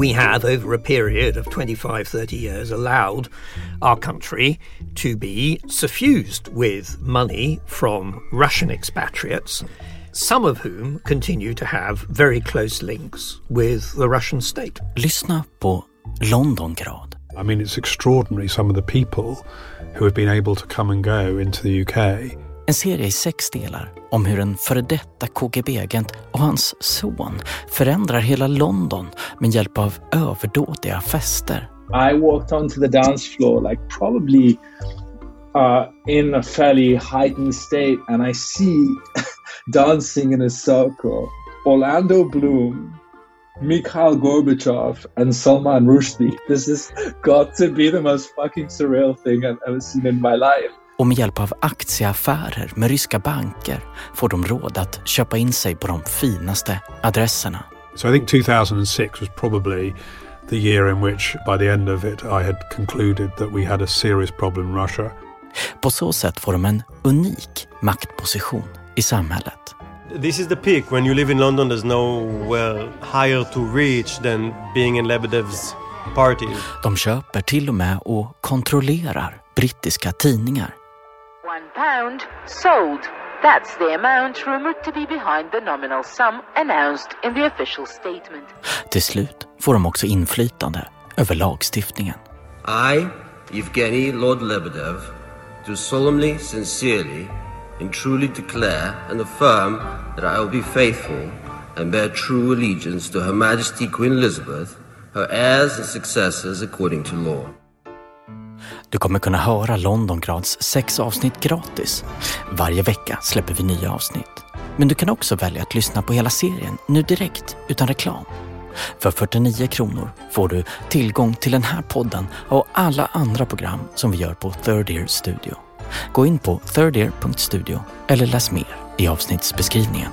we have, over a period of 25, 30 years, allowed our country to be suffused with money from Russian expatriates, some of whom continue to have very close links with the Russian state. Lyssna på Londongrad. I mean, it's extraordinary some of the people who have been able to come and go into the UK. En serie i sex delar om hur en före detta KGB-agent och hans son förändrar hela London med hjälp av överdådiga fester. I walked onto the dance floor like probably uh, in a fairly heightened state and I see dancing in a circle Orlando Bloom, Mikhail Gorbachev and Salman Rushdie. This has got to be the most fucking surreal thing I've ever seen in my life. Och med hjälp av aktieaffärer med ryska banker får de råd att köpa in sig på de finaste adresserna. So I think 2006 was probably the year in which, by the end of it, I had concluded that we had a serious problem in Russia. På så sätt får de en unik maktposition i samhället. This is the peak. When you live in London, there's nowhere higher to reach than being in Lebedev's party. De köper till och med och kontrollerar brittiska tidningar. One pound sold. That's the amount rumored to be behind the nominal sum announced in the official statement. Till slut får de också inflytande över lagstiftningen. I, Evgeny Lord Lebedev, do solemnly, sincerely, and truly declare and affirm that I will be faithful and bear true allegiance to Her Majesty Queen Elizabeth, her heirs and successors according to law. Du kommer kunna höra Londongrads sex avsnitt gratis. Varje vecka släpper vi nya avsnitt. Men du kan också välja att lyssna på hela serien nu direkt utan reklam. För 49 kronor får du tillgång till den här podden och alla andra program som vi gör på Third Ear Studio. Gå in på thirdear.studio eller läs mer i avsnittsbeskrivningen.